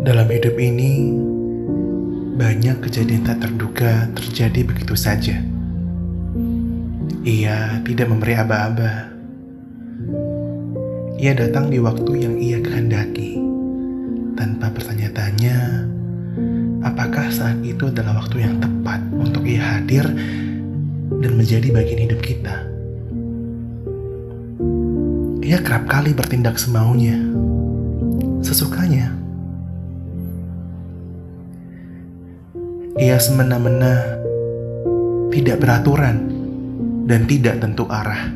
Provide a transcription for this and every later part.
Dalam hidup ini, banyak kejadian tak terduga terjadi begitu saja. Ia tidak memberi aba-aba. Ia datang di waktu yang ia kehendaki, tanpa bertanya-tanya apakah saat itu adalah waktu yang tepat untuk ia hadir dan menjadi bagian hidup kita. Ia kerap kali bertindak semaunya, sesukanya. Ia semena-mena, tidak beraturan, dan tidak tentu arah.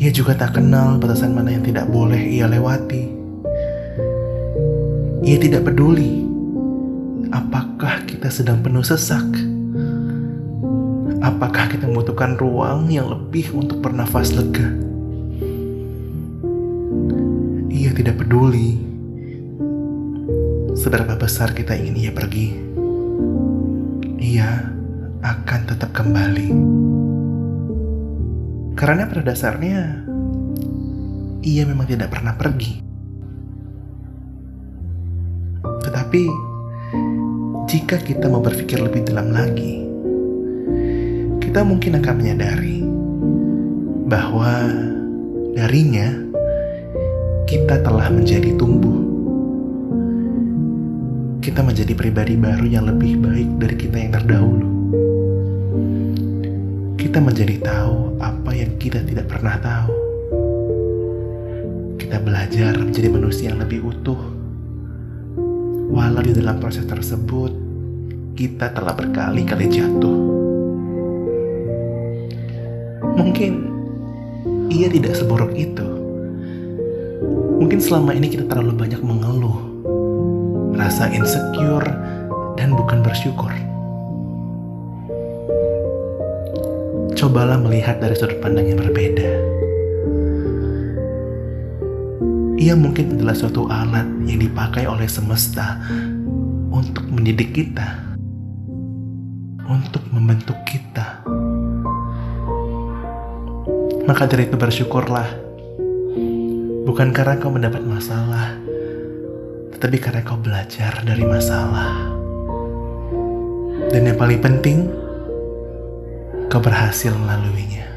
Ia juga tak kenal batasan mana yang tidak boleh ia lewati. Ia tidak peduli apakah kita sedang penuh sesak. Apakah kita membutuhkan ruang yang lebih untuk bernafas lega? Ia tidak peduli seberapa besar kita ingin ia pergi, ia akan tetap kembali. Karena pada dasarnya, ia memang tidak pernah pergi. Tetapi, jika kita mau berpikir lebih dalam lagi, kita mungkin akan menyadari bahwa darinya kita telah menjadi tumbuh kita menjadi pribadi baru yang lebih baik dari kita yang terdahulu. Kita menjadi tahu apa yang kita tidak pernah tahu. Kita belajar menjadi manusia yang lebih utuh. Walau di dalam proses tersebut, kita telah berkali-kali jatuh. Mungkin ia tidak seburuk itu. Mungkin selama ini kita terlalu banyak mengeluh merasa insecure, dan bukan bersyukur. Cobalah melihat dari sudut pandang yang berbeda. Ia mungkin adalah suatu alat yang dipakai oleh semesta untuk mendidik kita, untuk membentuk kita. Maka dari itu bersyukurlah, bukan karena kau mendapat masalah, tapi karena kau belajar dari masalah. Dan yang paling penting, kau berhasil melaluinya.